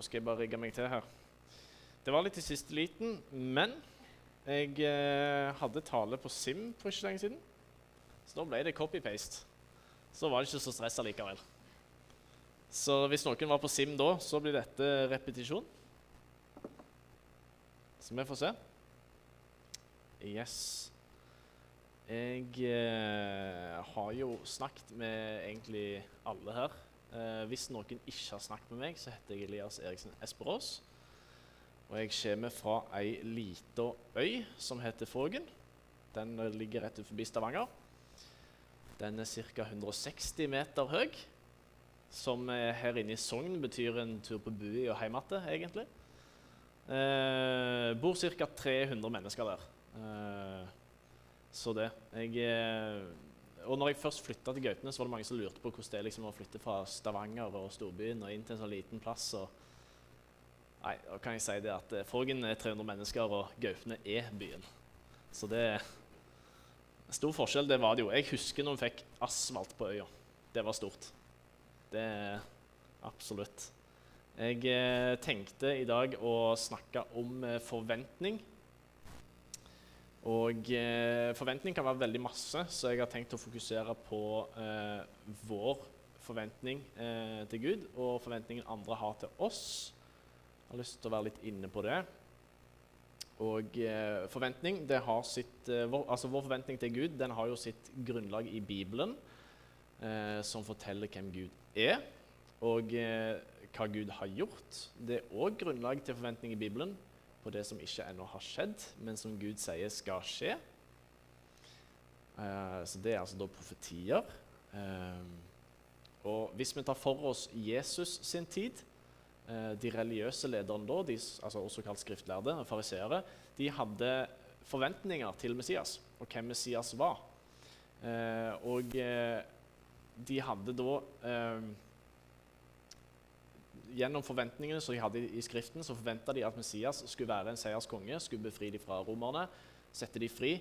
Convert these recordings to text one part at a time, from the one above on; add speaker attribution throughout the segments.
Speaker 1: Da skal jeg bare rigge meg til her. Det var litt i siste liten, men jeg eh, hadde tale på Sim for ikke lenge siden. Så da ble det copy-paste. Så var det ikke så stressa likevel. Så hvis noen var på Sim da, så blir dette repetisjon. Så vi får se. Yes. Jeg eh, har jo snakket med egentlig alle her. Eh, hvis noen ikke har snakket med meg, så heter jeg Elias Eriksen Esperås. Og jeg kommer fra ei lita øy som heter Fågen. Den ligger rett utenfor Stavanger. Den er ca. 160 meter høy, som her inne i Sogn betyr en tur på bui og hjem igjen, egentlig. Eh, bor ca. 300 mennesker der. Eh, så det. Jeg, eh, og når jeg først flytta til Gautene, så var det mange som lurte på hvordan det er liksom å flytte fra Stavanger og storbyen og inn til en sånn liten plass. Nei, da kan jeg si det at Forgen er 300 mennesker, og Gaupene er byen. Så det er Stor forskjell, det var det jo. Jeg husker når vi fikk asfalt på øya. Det var stort. Det er absolutt. Jeg eh, tenkte i dag å snakke om eh, forventning. Og eh, forventning kan være veldig masse, så jeg har tenkt å fokusere på eh, vår forventning eh, til Gud og forventningen andre har til oss. Jeg har lyst til å være litt inne på det. Og eh, forventning, det har sitt, eh, vår, altså vår forventning til Gud den har jo sitt grunnlag i Bibelen, eh, som forteller hvem Gud er, og hva Gud har gjort. Det er òg grunnlag til forventning i Bibelen på det som ikke ennå har skjedd, men som Gud sier skal skje. Eh, så det er altså da profetier. Eh, og hvis vi tar for oss Jesus sin tid, Eh, de religiøse lederne da, de, altså også kalt skriftlærde, fariseere, de hadde forventninger til Messias og hvem Messias var. Eh, og eh, de hadde da eh, Gjennom forventningene som de hadde i, Skriften, så forventa de at Messias skulle være en seierskonge, skulle befri de fra romerne, sette de fri,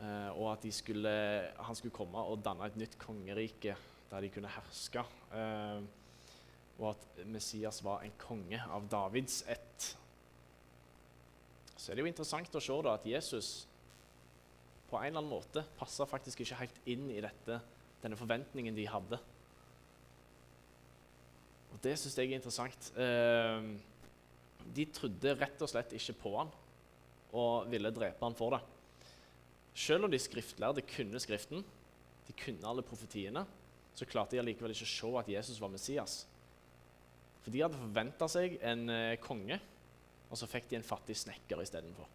Speaker 1: eh, og at skulle, han skulle komme og danne et nytt kongerike der de kunne herske. Eh, og at Messias var en konge av Davids ett. Så er det jo interessant å se da, at Jesus på en eller annen måte passer faktisk ikke helt inn i dette, denne forventningen de hadde. Det syns jeg er interessant. Eh, de trodde rett og slett ikke på han og ville drepe han for det. Selv om de skriftlærde kunne Skriften, de kunne alle profetiene, så klarte de allikevel ikke å se at Jesus var Messias. For de hadde forventa seg en eh, konge, og så fikk de en fattig snekker istedenfor.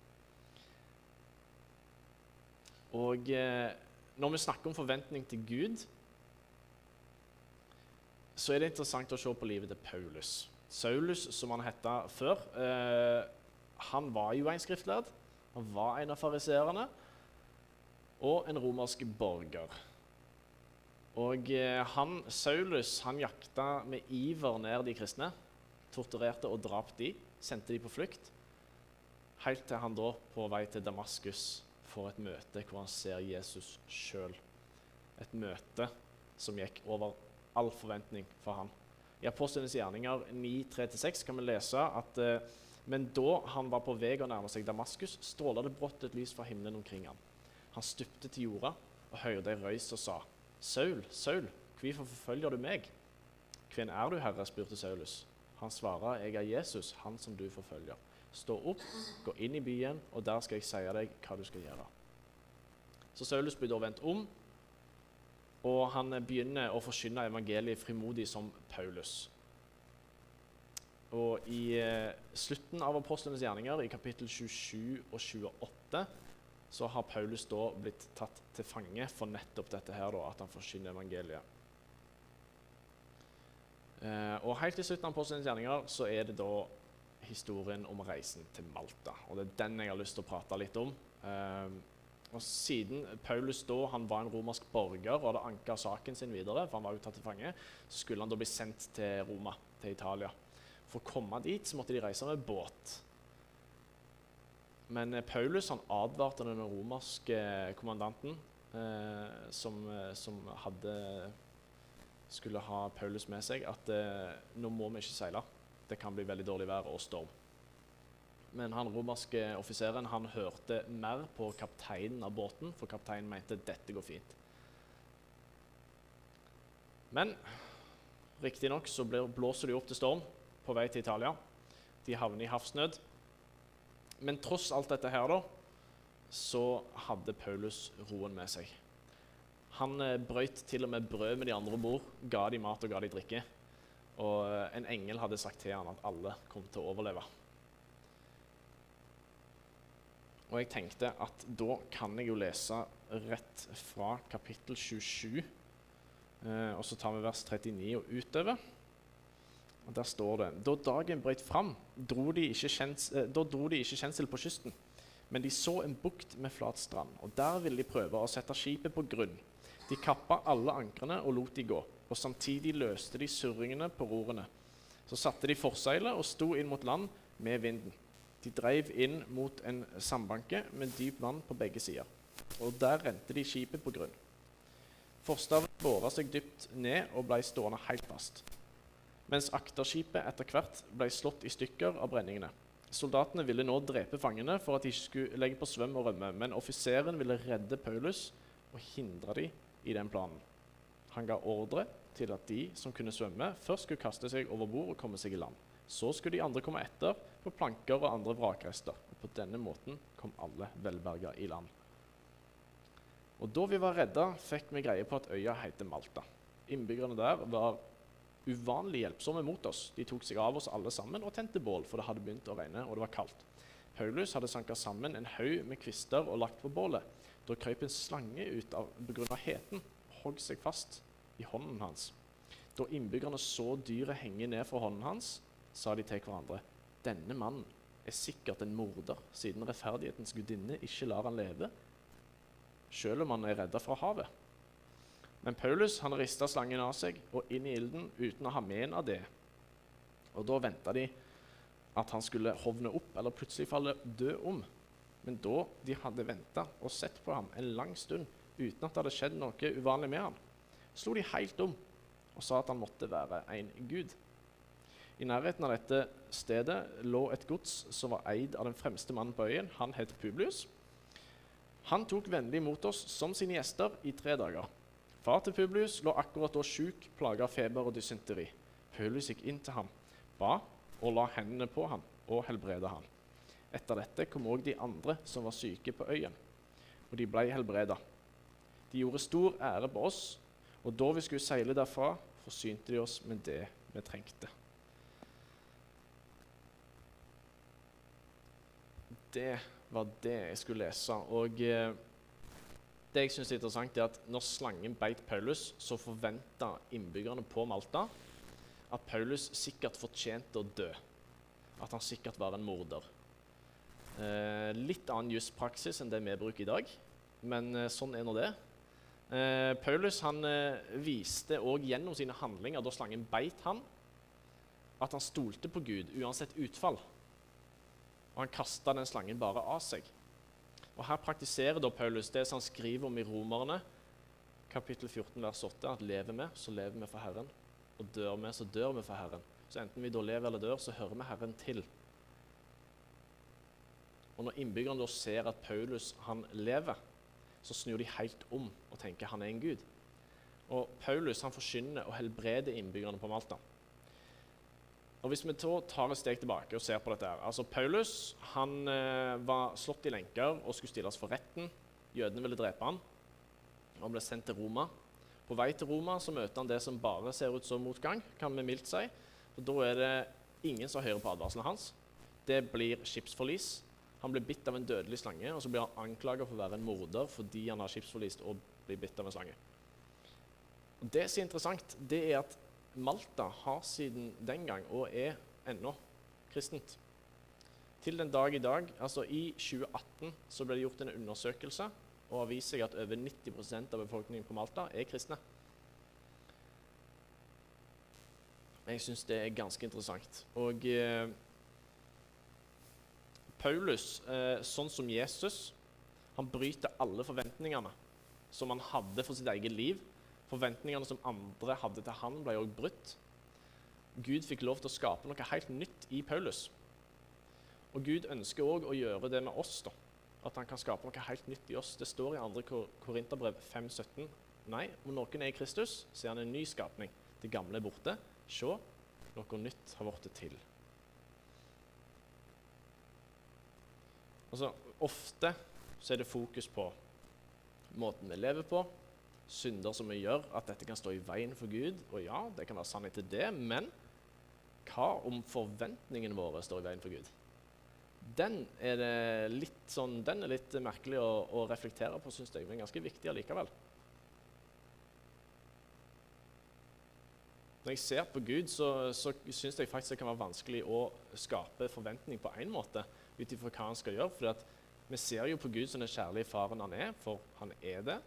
Speaker 1: Og eh, når vi snakker om forventning til Gud, så er det interessant å se på livet til Paulus. Saulus, som han het før, eh, han var jo en skriftlærd. Han var en av fariseerne og en romersk borger. Og eh, han, Saulus han jakta med iver ned de kristne. Torturerte og drap de, sendte de på flukt. Helt til han da på vei til Damaskus får et møte hvor han ser Jesus sjøl. Et møte som gikk over all forventning for han. I Apostlenes gjerninger 9.3-6 kan vi lese at eh, men da han var på vei å nærme seg Damaskus, stråla det brått et lys fra himmelen omkring ham. Han stupte til jorda og hørte ei røys og sa:" Saul, Saul, hvorfor forfølger du meg? Hvem er du, Herre? spurte Saulus. Han svarer, jeg er Jesus, han som du forfølger. Stå opp, gå inn i byen, og der skal jeg si deg hva du skal gjøre. Så Saulus blir da vendt om, og han begynner å forkynne evangeliet frimodig som Paulus. Og I eh, slutten av apostlenes gjerninger, i kapittel 27 og 28, så har Paulus da blitt tatt til fange for nettopp dette her, da, at han forkynner evangeliet. Eh, og Helt til slutten av apostlenes gjerninger så er det da historien om reisen til Malta. og Det er den jeg har lyst til å prate litt om. Eh, og Siden Paulus da han var en romersk borger og hadde anka saken sin videre, for han var jo tatt til fange, så skulle han da bli sendt til Roma, til Italia. For å komme dit så måtte de reise med båt. Men eh, Paulus han advarte den romerske kommandanten eh, som, eh, som, hadde skulle ha Paulus med seg, at eh, nå må vi ikke seile. det kan bli veldig dårlig vær og storm. Men han romerske offiseren han hørte mer på kapteinen av båten, for kapteinen mente dette går fint. Men riktignok så blåser de opp til storm på vei til Italia. De havner i havsnød. Men tross alt dette her, da, så hadde Paulus roen med seg. Han brøt brøyt til og med brød med de andre om bord, ga de mat og ga de drikke. Og eh, en engel hadde sagt til han at alle kom til å overleve. Og jeg tenkte at da kan jeg jo lese rett fra kapittel 27. Eh, og så tar vi vers 39 og utover. Og Der står det Da dagen brøt fram, dro de ikke, kjens, eh, da dro de ikke kjensel på kysten. Men de så en bukt med flat strand, og der ville de prøve å sette skipet på grunn. De kappa alle ankrene og lot de gå, og samtidig løste de surringene på rorene. Så satte de forseilet og sto inn mot land med vinden. De dreiv inn mot en sandbanke med dyp vann på begge sider, og der rente de skipet på grunn. Forstaven båra seg dypt ned og ble stående helt fast, mens akterskipet etter hvert ble slått i stykker av brenningene. Soldatene ville nå drepe fangene for at de ikke skulle legge på svøm og rømme, men offiseren ville redde Paulus og hindre dem i den planen. Han ga ordre til at de som kunne svømme, først skulle kaste seg over bord og komme seg i land. Så skulle de andre komme etter på planker og andre vrakrester. Og på denne måten kom alle velberga i land. Og Da vi var redda, fikk vi greie på at øya heter Malta. Innbyggerne der var uvanlig hjelpsomme mot oss. De tok seg av oss alle sammen og tente bål, for det hadde begynt å regne og det var kaldt. Paulus hadde sanka sammen en haug med kvister og lagt på bålet. Da krøp en slange ut av pga. heten og hogg seg fast i hånden hans. Da innbyggerne så dyret henge ned fra hånden hans, sa de til hverandre.: Denne mannen er sikkert en morder, siden rettferdighetens gudinne ikke lar han leve, selv om han er redda fra havet. Men Paulus han rista slangen av seg og inn i ilden uten å ha men av det. Og Da venta de at han skulle hovne opp eller plutselig falle død om. Men da de hadde venta og sett på ham en lang stund uten at det hadde skjedd noe uvanlig med ham, slo de helt om og sa at han måtte være en gud. I nærheten av dette stedet lå et gods som var eid av den fremste mannen på øyen. Han het Publius. Han tok vennlig mot oss som sine gjester i tre dager. Far til Publius lå akkurat da sjuk, plaga av feber og dysenteri. Publius gikk inn til ham, ba og la hendene på ham og helbreda ham. Etter dette kom òg de andre som var syke på øyen, og de ble helbreda. De gjorde stor ære på oss, og da vi skulle seile derfra, forsynte de oss med det vi trengte. Det var det jeg skulle lese. Og eh, det jeg synes er interessant, er at når slangen beit Paulus, så forventa innbyggerne på Malta at Paulus sikkert fortjente å dø. At han sikkert var en morder. Eh, litt annen juspraksis enn det vi bruker i dag, men eh, sånn er nå det. Eh, Paulus han, eh, viste òg gjennom sine handlinger da slangen beit han, at han stolte på Gud uansett utfall. Og han kasta den slangen bare av seg. Og Her praktiserer da Paulus det som han skriver om i Romerne, kapittel 14, vers 8, at lever vi, så lever vi for Herren. Og dør vi, så dør vi for Herren. Så enten vi da lever eller dør, så hører vi Herren til. Og når innbyggerne da ser at Paulus han lever, så snur de helt om og tenker han er en gud. Og Paulus han forkynner og helbreder innbyggerne på Malta. Og Hvis vi tar et steg tilbake og ser på dette her, altså Paulus han eh, var slått i lenker og skulle stilles for retten. Jødene ville drepe ham. Han ble sendt til Roma. På vei til Roma så møter han det som bare ser ut som motgang, kan vi mildt si. Og Da er det ingen som hører på advarslene hans. Det blir skipsforlis. Han blir bitt av en dødelig slange, og så blir han anklaget for å være en morder fordi han har skipsforlist og blir bitt av en slange. Og det som er interessant, det er at Malta har siden den gang, og er ennå, kristent. Til den dag i dag, altså i 2018, så ble det gjort en undersøkelse og har vist seg at over 90% av befolkningen på Malta er kristne. Jeg syns det er ganske interessant. Og eh, Paulus, eh, sånn som Jesus, han bryter alle forventningene som han hadde for sitt eget liv. Forventningene som andre hadde til han, ble òg brutt. Gud fikk lov til å skape noe helt nytt i Paulus. Og Gud ønsker òg å gjøre det med oss. da. At han kan skape noe helt nytt i oss. Det står i 2. Korinterbrev 5,17. Nei, om noen er i Kristus, så er han en ny skapning. Det gamle er borte. Se, noe nytt har blitt til. Altså, Ofte så er det fokus på måten vi lever på, synder som vi gjør, at dette kan stå i veien for Gud. Og ja, det kan være sannhet til det, men hva om forventningene våre står i veien for Gud? Den er, litt, sånn, den er litt merkelig å, å reflektere på, syns jeg, men ganske viktig allikevel. Når jeg ser på Gud, så, så syns jeg faktisk det kan være vanskelig å skape forventning på én måte ut ifra hva han skal gjøre. For vi ser jo på Gud som den kjærlige faren han er, for han er det.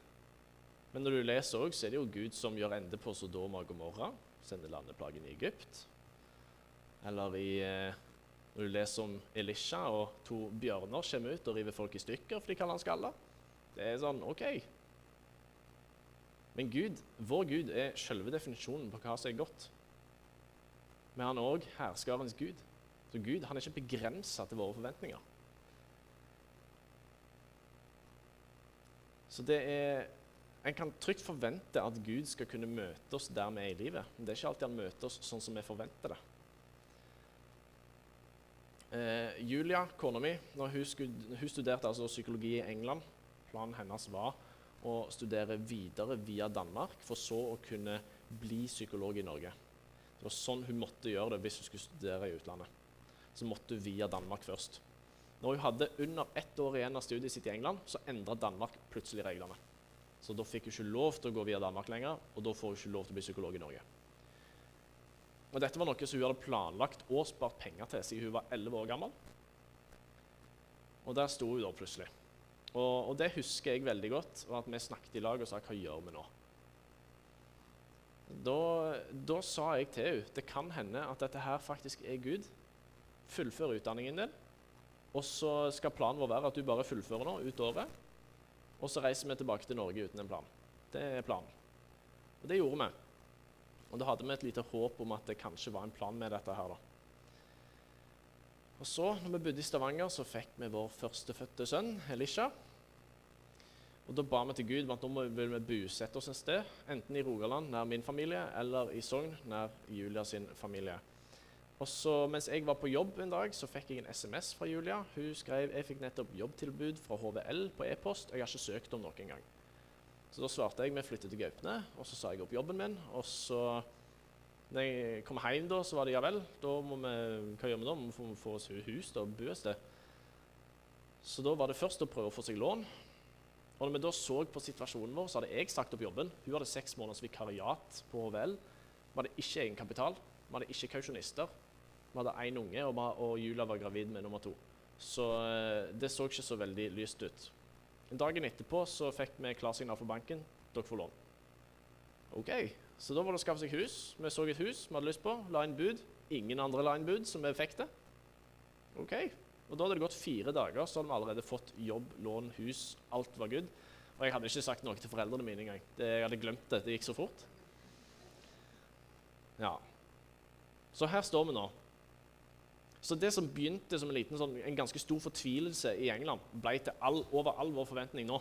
Speaker 1: Men når du leser også, så er det jo Gud som gjør ende på Sodoma og Gomorra, sender landeplagen i Egypt. Eller i, eh, når du leser om Elisha og to bjørner kommer ut og river folk i stykker for de kaller han skalla. Det er sånn OK. Men Gud, vår Gud er selve definisjonen på hva som er godt. Men han er òg herskarens Gud. Så Gud han er ikke begrensa til våre forventninger. Så det er En kan trygt forvente at Gud skal kunne møte oss der vi er i livet. Men det er ikke alltid han møter oss sånn som vi forventer det. Eh, Julia, kona mi, når hun, skulle, hun studerte altså psykologi i England Planen hennes var å studere videre via Danmark, for så å kunne bli psykolog i Norge. Det var sånn hun måtte gjøre det hvis hun skulle studere i utlandet. Så måtte hun via Danmark først. Når hun hadde under ett år igjen av studiet sitt i England, så endra Danmark plutselig reglene. Så da fikk hun ikke lov til å gå via Danmark lenger, og da får hun ikke lov til å bli psykolog i Norge. Og Dette var noe som hun hadde planlagt og spart penger til siden hun var 11 år gammel. Og der sto hun da plutselig. Og, og, det husker jeg veldig godt, og at vi snakket i lag og sa hva gjør vi nå? Da, da sa jeg til henne det kan hende at dette her faktisk er Gud. Fullfør utdanningen din. Og så skal planen vår være at du bare fullfører nå ut året. Og så reiser vi tilbake til Norge uten en plan. Det er planen. Og det gjorde vi. Og da hadde vi et lite håp om at det kanskje var en plan med dette her. da. Og så, når vi bodde i Stavanger, så fikk vi vår førstefødte sønn, Elisha. Og Da ba vi til Gud om at nå vil vi bosette oss et sted, enten i Rogaland, nær min familie, eller i Sogn, nær Julia sin familie. Og så, Mens jeg var på jobb en dag, så fikk jeg en SMS fra Julia. Hun skrev jeg fikk nettopp jobbtilbud fra HVL på e-post. Jeg har ikke søkt om noe engang. Så da svarte jeg vi flyttet til Gaupne, og så sa jeg opp jobben min. Og så når jeg kom hjem, da, så var det ja vel, da må vi, hva gjør vi da? Vi må få oss hus da, og bo et sted. Så da var det først å prøve å få seg lån. Og når vi da så på situasjonen vår, så hadde jeg sagt opp jobben. Hun hadde seks måneders vikariat på HVL. Vi hadde ikke egenkapital. Vi hadde ikke kausjonister. Vi hadde én unge, og, og, Julia var gravid med nummer to. Så eh, det så ikke så veldig lyst ut. Dagen etterpå så fikk vi klarsignal fra banken. Dere får lån. OK. Så da var det å skaffe seg hus. Vi så et hus vi hadde lyst på, la inn bud. Ingen andre la inn bud, så vi fikk det. OK. Og Da hadde det gått fire dager, så hadde vi allerede fått jobb, lån, hus. Alt var good. Og jeg hadde ikke sagt noe til foreldrene mine engang. Jeg hadde glemt det. Det gikk så fort. Ja. Så her står vi nå. Så det som begynte som en, liten, sånn, en ganske stor fortvilelse i England, ble til all, over all vår forventning nå.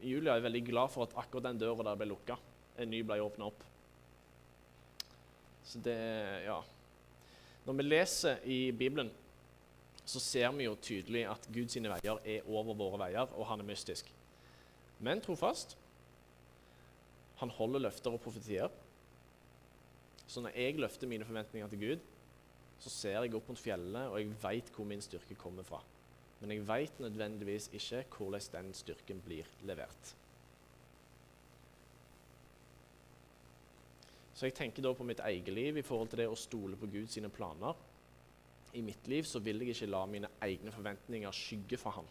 Speaker 1: Julia er veldig glad for at akkurat den døra der ble lukka. En ny ble åpna opp. Så det Ja. Når vi leser i Bibelen, så ser vi jo tydelig at Guds veier er over våre veier, og han er mystisk. Men trofast. Han holder løfter og profetier. Så når jeg løfter mine forventninger til Gud, så ser jeg opp mot fjellet, og jeg veit hvor min styrke kommer fra. Men jeg veit nødvendigvis ikke hvordan den styrken blir levert. Så jeg tenker da på mitt eget liv i forhold til det å stole på Guds planer. I mitt liv så vil jeg ikke la mine egne forventninger skygge for Han.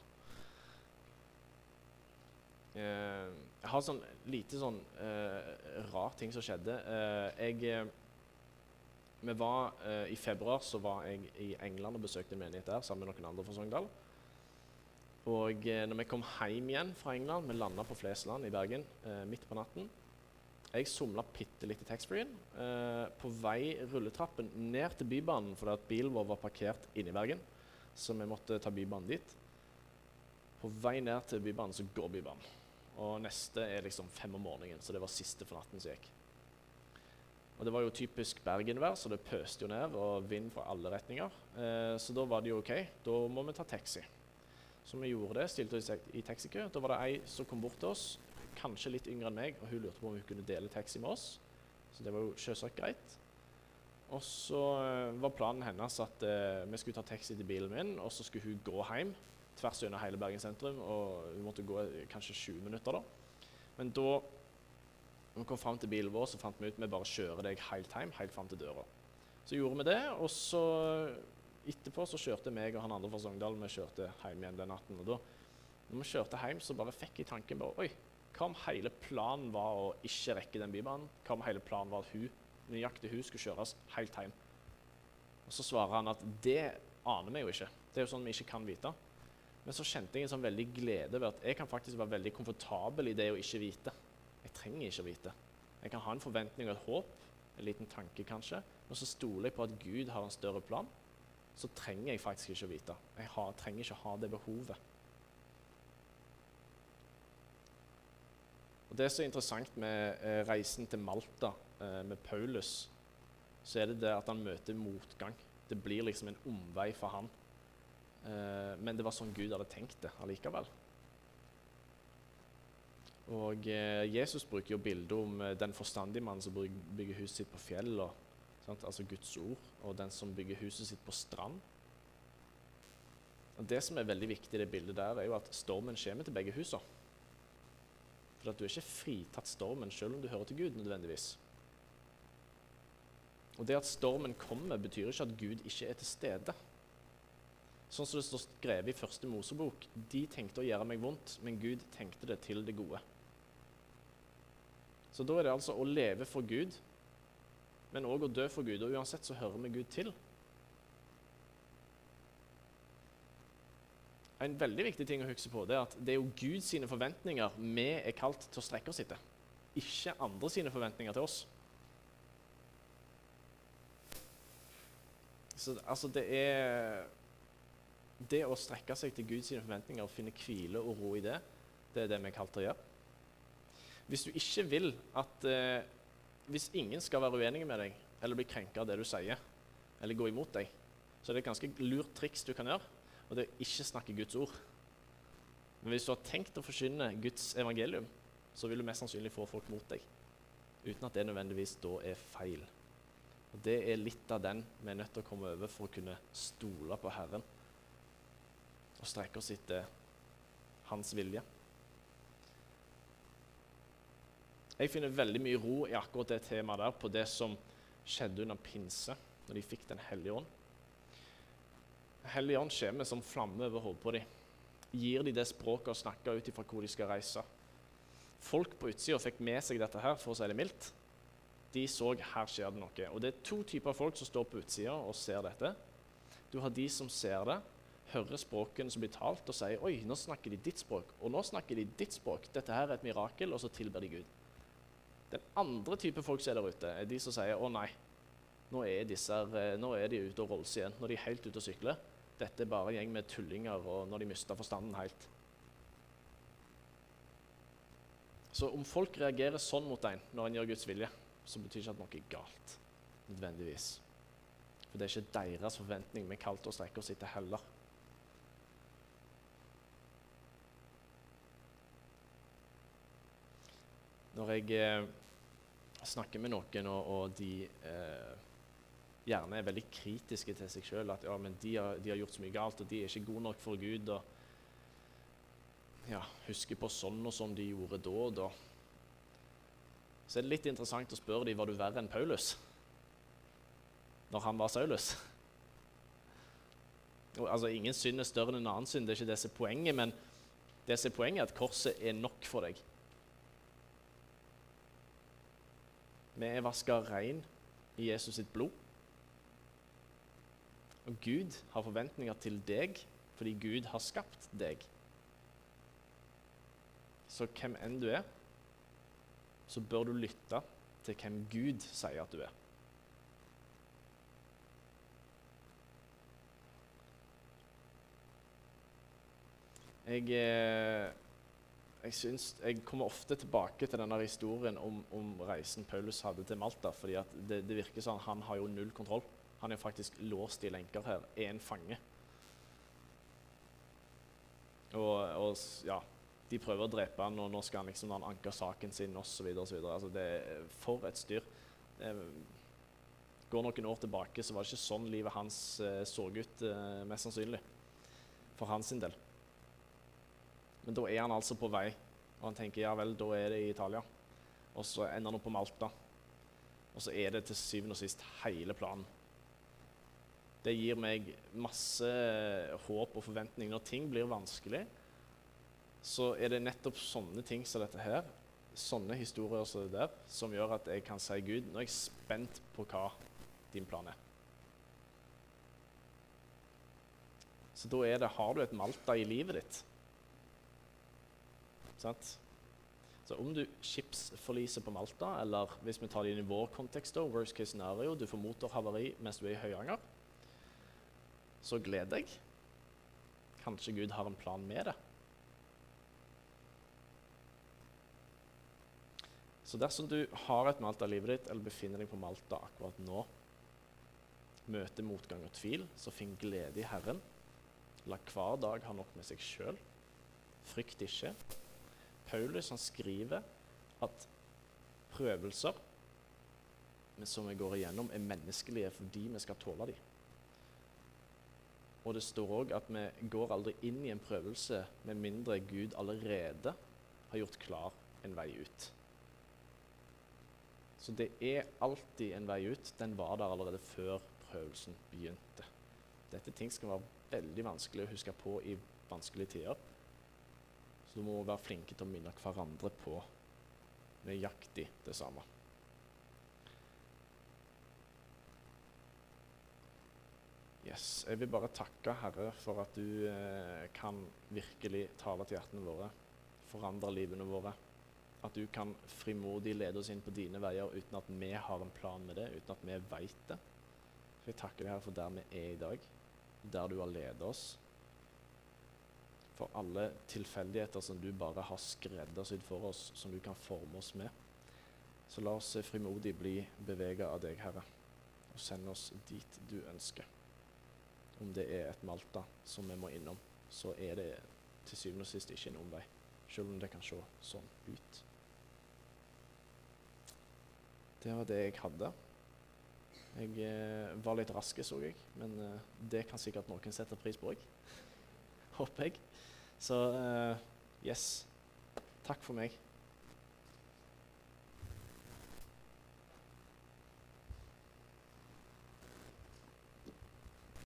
Speaker 1: Eh, jeg har sånn lite sånn uh, rar ting som skjedde. Uh, jeg var, eh, I februar så var jeg i England og besøkte en menighet der sammen med noen andre fra Sogndal. Og eh, når vi kom hjem igjen fra England, vi landa på Flesland i Bergen eh, midt på natten Jeg somla bitte litt i taxfree-en. Eh, på vei rulletrappen ned til Bybanen fordi at bilen vår var parkert inne i Bergen, så vi måtte ta Bybanen dit. På vei ned til Bybanen så går Bybanen. Og neste er liksom fem om morgenen, så det var siste for natten som gikk. Og Det var jo typisk Bergen-vær, så det pøste jo ned, og vind fra alle retninger. Eh, så da var det jo OK, da må vi ta taxi. Så vi gjorde det, stilte oss i taxikø. Da var det ei som kom bort til oss, kanskje litt yngre enn meg, og hun lurte på om hun kunne dele taxi med oss. Så det var jo selvsagt greit. Og så eh, var planen hennes at eh, vi skulle ta taxi til bilen min, og så skulle hun gå hjem tvers gjennom hele Bergen sentrum. Og hun måtte gå eh, kanskje 20 minutter, da. Men da når vi kom fram til bilen vår, så fant vi ut vi bare kjører deg helt hjem, helt fram til døra. Så gjorde vi det, og så etterpå så kjørte meg og han andre fra Sogndal vi kjørte hjem igjen den natten. Og da når vi kjørte hjem, så bare fikk jeg tanken bare Oi, hva om hele planen var å ikke rekke den bybanen? Hva om hele planen var at hun, nøyaktig hun skulle kjøres helt hjem? Og så svarer han at det aner vi jo ikke. Det er jo sånn vi ikke kan vite. Men så kjente jeg en sånn veldig glede ved at jeg kan faktisk være veldig komfortabel i det å ikke vite. Trenger ikke å vite. Jeg kan ha en forventning og et håp, en liten tanke kanskje, men så stoler jeg på at Gud har en større plan. Så trenger jeg faktisk ikke å vite. Jeg har, trenger ikke å ha det behovet. Og Det som er interessant med eh, reisen til Malta eh, med Paulus, så er det det at han møter motgang. Det blir liksom en omvei for han. Eh, men det var sånn Gud hadde tenkt det allikevel. Og eh, Jesus bruker jo bildet om eh, den forstandige mannen som bygger huset sitt på fjell, og, altså Guds ord, og den som bygger huset sitt på strand. Og Det som er veldig viktig i det bildet der, er jo at stormen kommer til begge husene. For at du er ikke fritatt stormen selv om du hører til Gud nødvendigvis. Og det at stormen kommer, betyr ikke at Gud ikke er til stede. Sånn som det står skrevet i første Mosebok. De tenkte å gjøre meg vondt, men Gud tenkte det til det gode. Så da er det altså å leve for Gud, men òg å dø for Gud. Og uansett så hører vi Gud til. En veldig viktig ting å huske på det er at det er jo Guds forventninger vi er kalt til å strekke oss etter. Ikke andre sine forventninger til oss. Så altså det er Det å strekke seg til Guds forventninger og finne hvile og ro i det, det er det vi er kalt til å gjøre. Hvis du ikke vil at eh, Hvis ingen skal være uenige med deg eller bli krenka av det du sier, eller gå imot deg, så er det et ganske lurt triks du kan gjøre, og det er å ikke snakke Guds ord. Men hvis du har tenkt å forkynne Guds evangelium, så vil du mest sannsynlig få folk mot deg, uten at det nødvendigvis da er feil. Og Det er litt av den vi er nødt til å komme over for å kunne stole på Herren og strekke oss etter Hans vilje. Jeg finner veldig mye ro i akkurat det temaet der, på det som skjedde under pinse, når de fikk Den hellige ånd. Hellige ånd kommer som flamme over hodet på dem. Gir de det språket å snakke ut ifra hvor de skal reise. Folk på utsida fikk med seg dette her, for å si det mildt. De så her skjer det noe. Og det er to typer folk som står på utsida og ser dette. Du har de som ser det, hører språkene som blir talt, og sier 'oi, nå snakker de ditt språk', og nå snakker de ditt språk. Dette her er et mirakel, og så tilber de Gud. Den andre type folk som er der ute, er de som sier å nei, nå er, disse, eh, nå er de ute og rolles igjen. Nå er de helt ute og sykler. Dette er bare en gjeng med tullinger og når de mister forstanden helt. Så om folk reagerer sånn mot en når en gjør Guds vilje, så betyr ikke at noe er galt. nødvendigvis. For det er ikke deres forventning vi kalte å strekke oss etter heller. Når jeg eh, snakker med noen, og, og de eh, gjerne er veldig kritiske til seg sjøl, at ja, men de har, de har, gjort så mye galt, og de er ikke gode nok for Gud, og ja, husker på sånn og sånn de gjorde da og da, så er det litt interessant å spørre dem var du verre enn Paulus når han var Saulus. Altså, Ingen synd er større enn en annen synd, det er ikke det som er poenget, men det som er poenget er at korset er nok for deg. Vi er vaska rein i Jesus sitt blod. Og Gud har forventninger til deg fordi Gud har skapt deg. Så hvem enn du er, så bør du lytte til hvem Gud sier at du er. Jeg, eh, jeg, syns, jeg kommer ofte tilbake til denne historien om, om reisen Paulus hadde til Malta. fordi det, det, virker sånn Han har jo null kontroll. Han er faktisk låst i lenker her. Er en fange. Og, og, ja, de prøver å drepe han, og nå skal han liksom anke saken sin osv. Altså, det er for et styr. Går noen år tilbake, så var det ikke sånn livet hans eh, så ut, eh, mest sannsynlig. For hans del. Men da er han altså på vei, og han tenker ja vel, da er det i Italia. Og så ender han opp på Malta. Og så er det til syvende og sist hele planen. Det gir meg masse håp og forventning. Når ting blir vanskelig, så er det nettopp sånne ting som dette her, sånne historier som det der, som gjør at jeg kan si Gud, nå er jeg spent på hva din plan er. Så da er det Har du et Malta i livet ditt? Sant? Så om du skipsforliser på Malta, eller hvis vi tar det i vår kontekst, worst case scenario, du får motorhavari mens du er i Høyanger, så gled deg. Kanskje Gud har en plan med det. Så dersom du har et Malta i livet ditt, eller befinner deg på Malta akkurat nå, møter motgang og tvil, så finn glede i Herren. La hver dag ha nok med seg sjøl. Frykt ikke. Paulus han skriver at prøvelser som vi går igjennom, er menneskelige fordi vi skal tåle dem. Og det står òg at vi går aldri inn i en prøvelse med mindre Gud allerede har gjort klar en vei ut. Så det er alltid en vei ut. Den var der allerede før prøvelsen begynte. Dette ting skal være veldig vanskelig å huske på i vanskelige tider. Så du må være flinke til å minne hverandre på nøyaktig det samme. Yes. Jeg vil bare takke Herre for at du eh, kan virkelig tale til hjertene våre, forandre livene våre. At du kan frimodig lede oss inn på dine veier uten at vi har en plan med det, uten at vi veit det. Så jeg takker deg her for der vi er i dag, der du har ledet oss, for alle tilfeldigheter som du bare har skreddersydd for oss, som du kan forme oss med. Så la oss frimodig bli bevega av deg, Herre, og send oss dit du ønsker. Om det er et Malta som vi må innom, så er det til syvende og sist ikke en omvei, selv om det kan se sånn ut. Det var det jeg hadde. Jeg eh, var litt rask, så jeg, men eh, det kan sikkert noen sette pris på òg. Håper jeg. Så uh, yes. Takk for meg.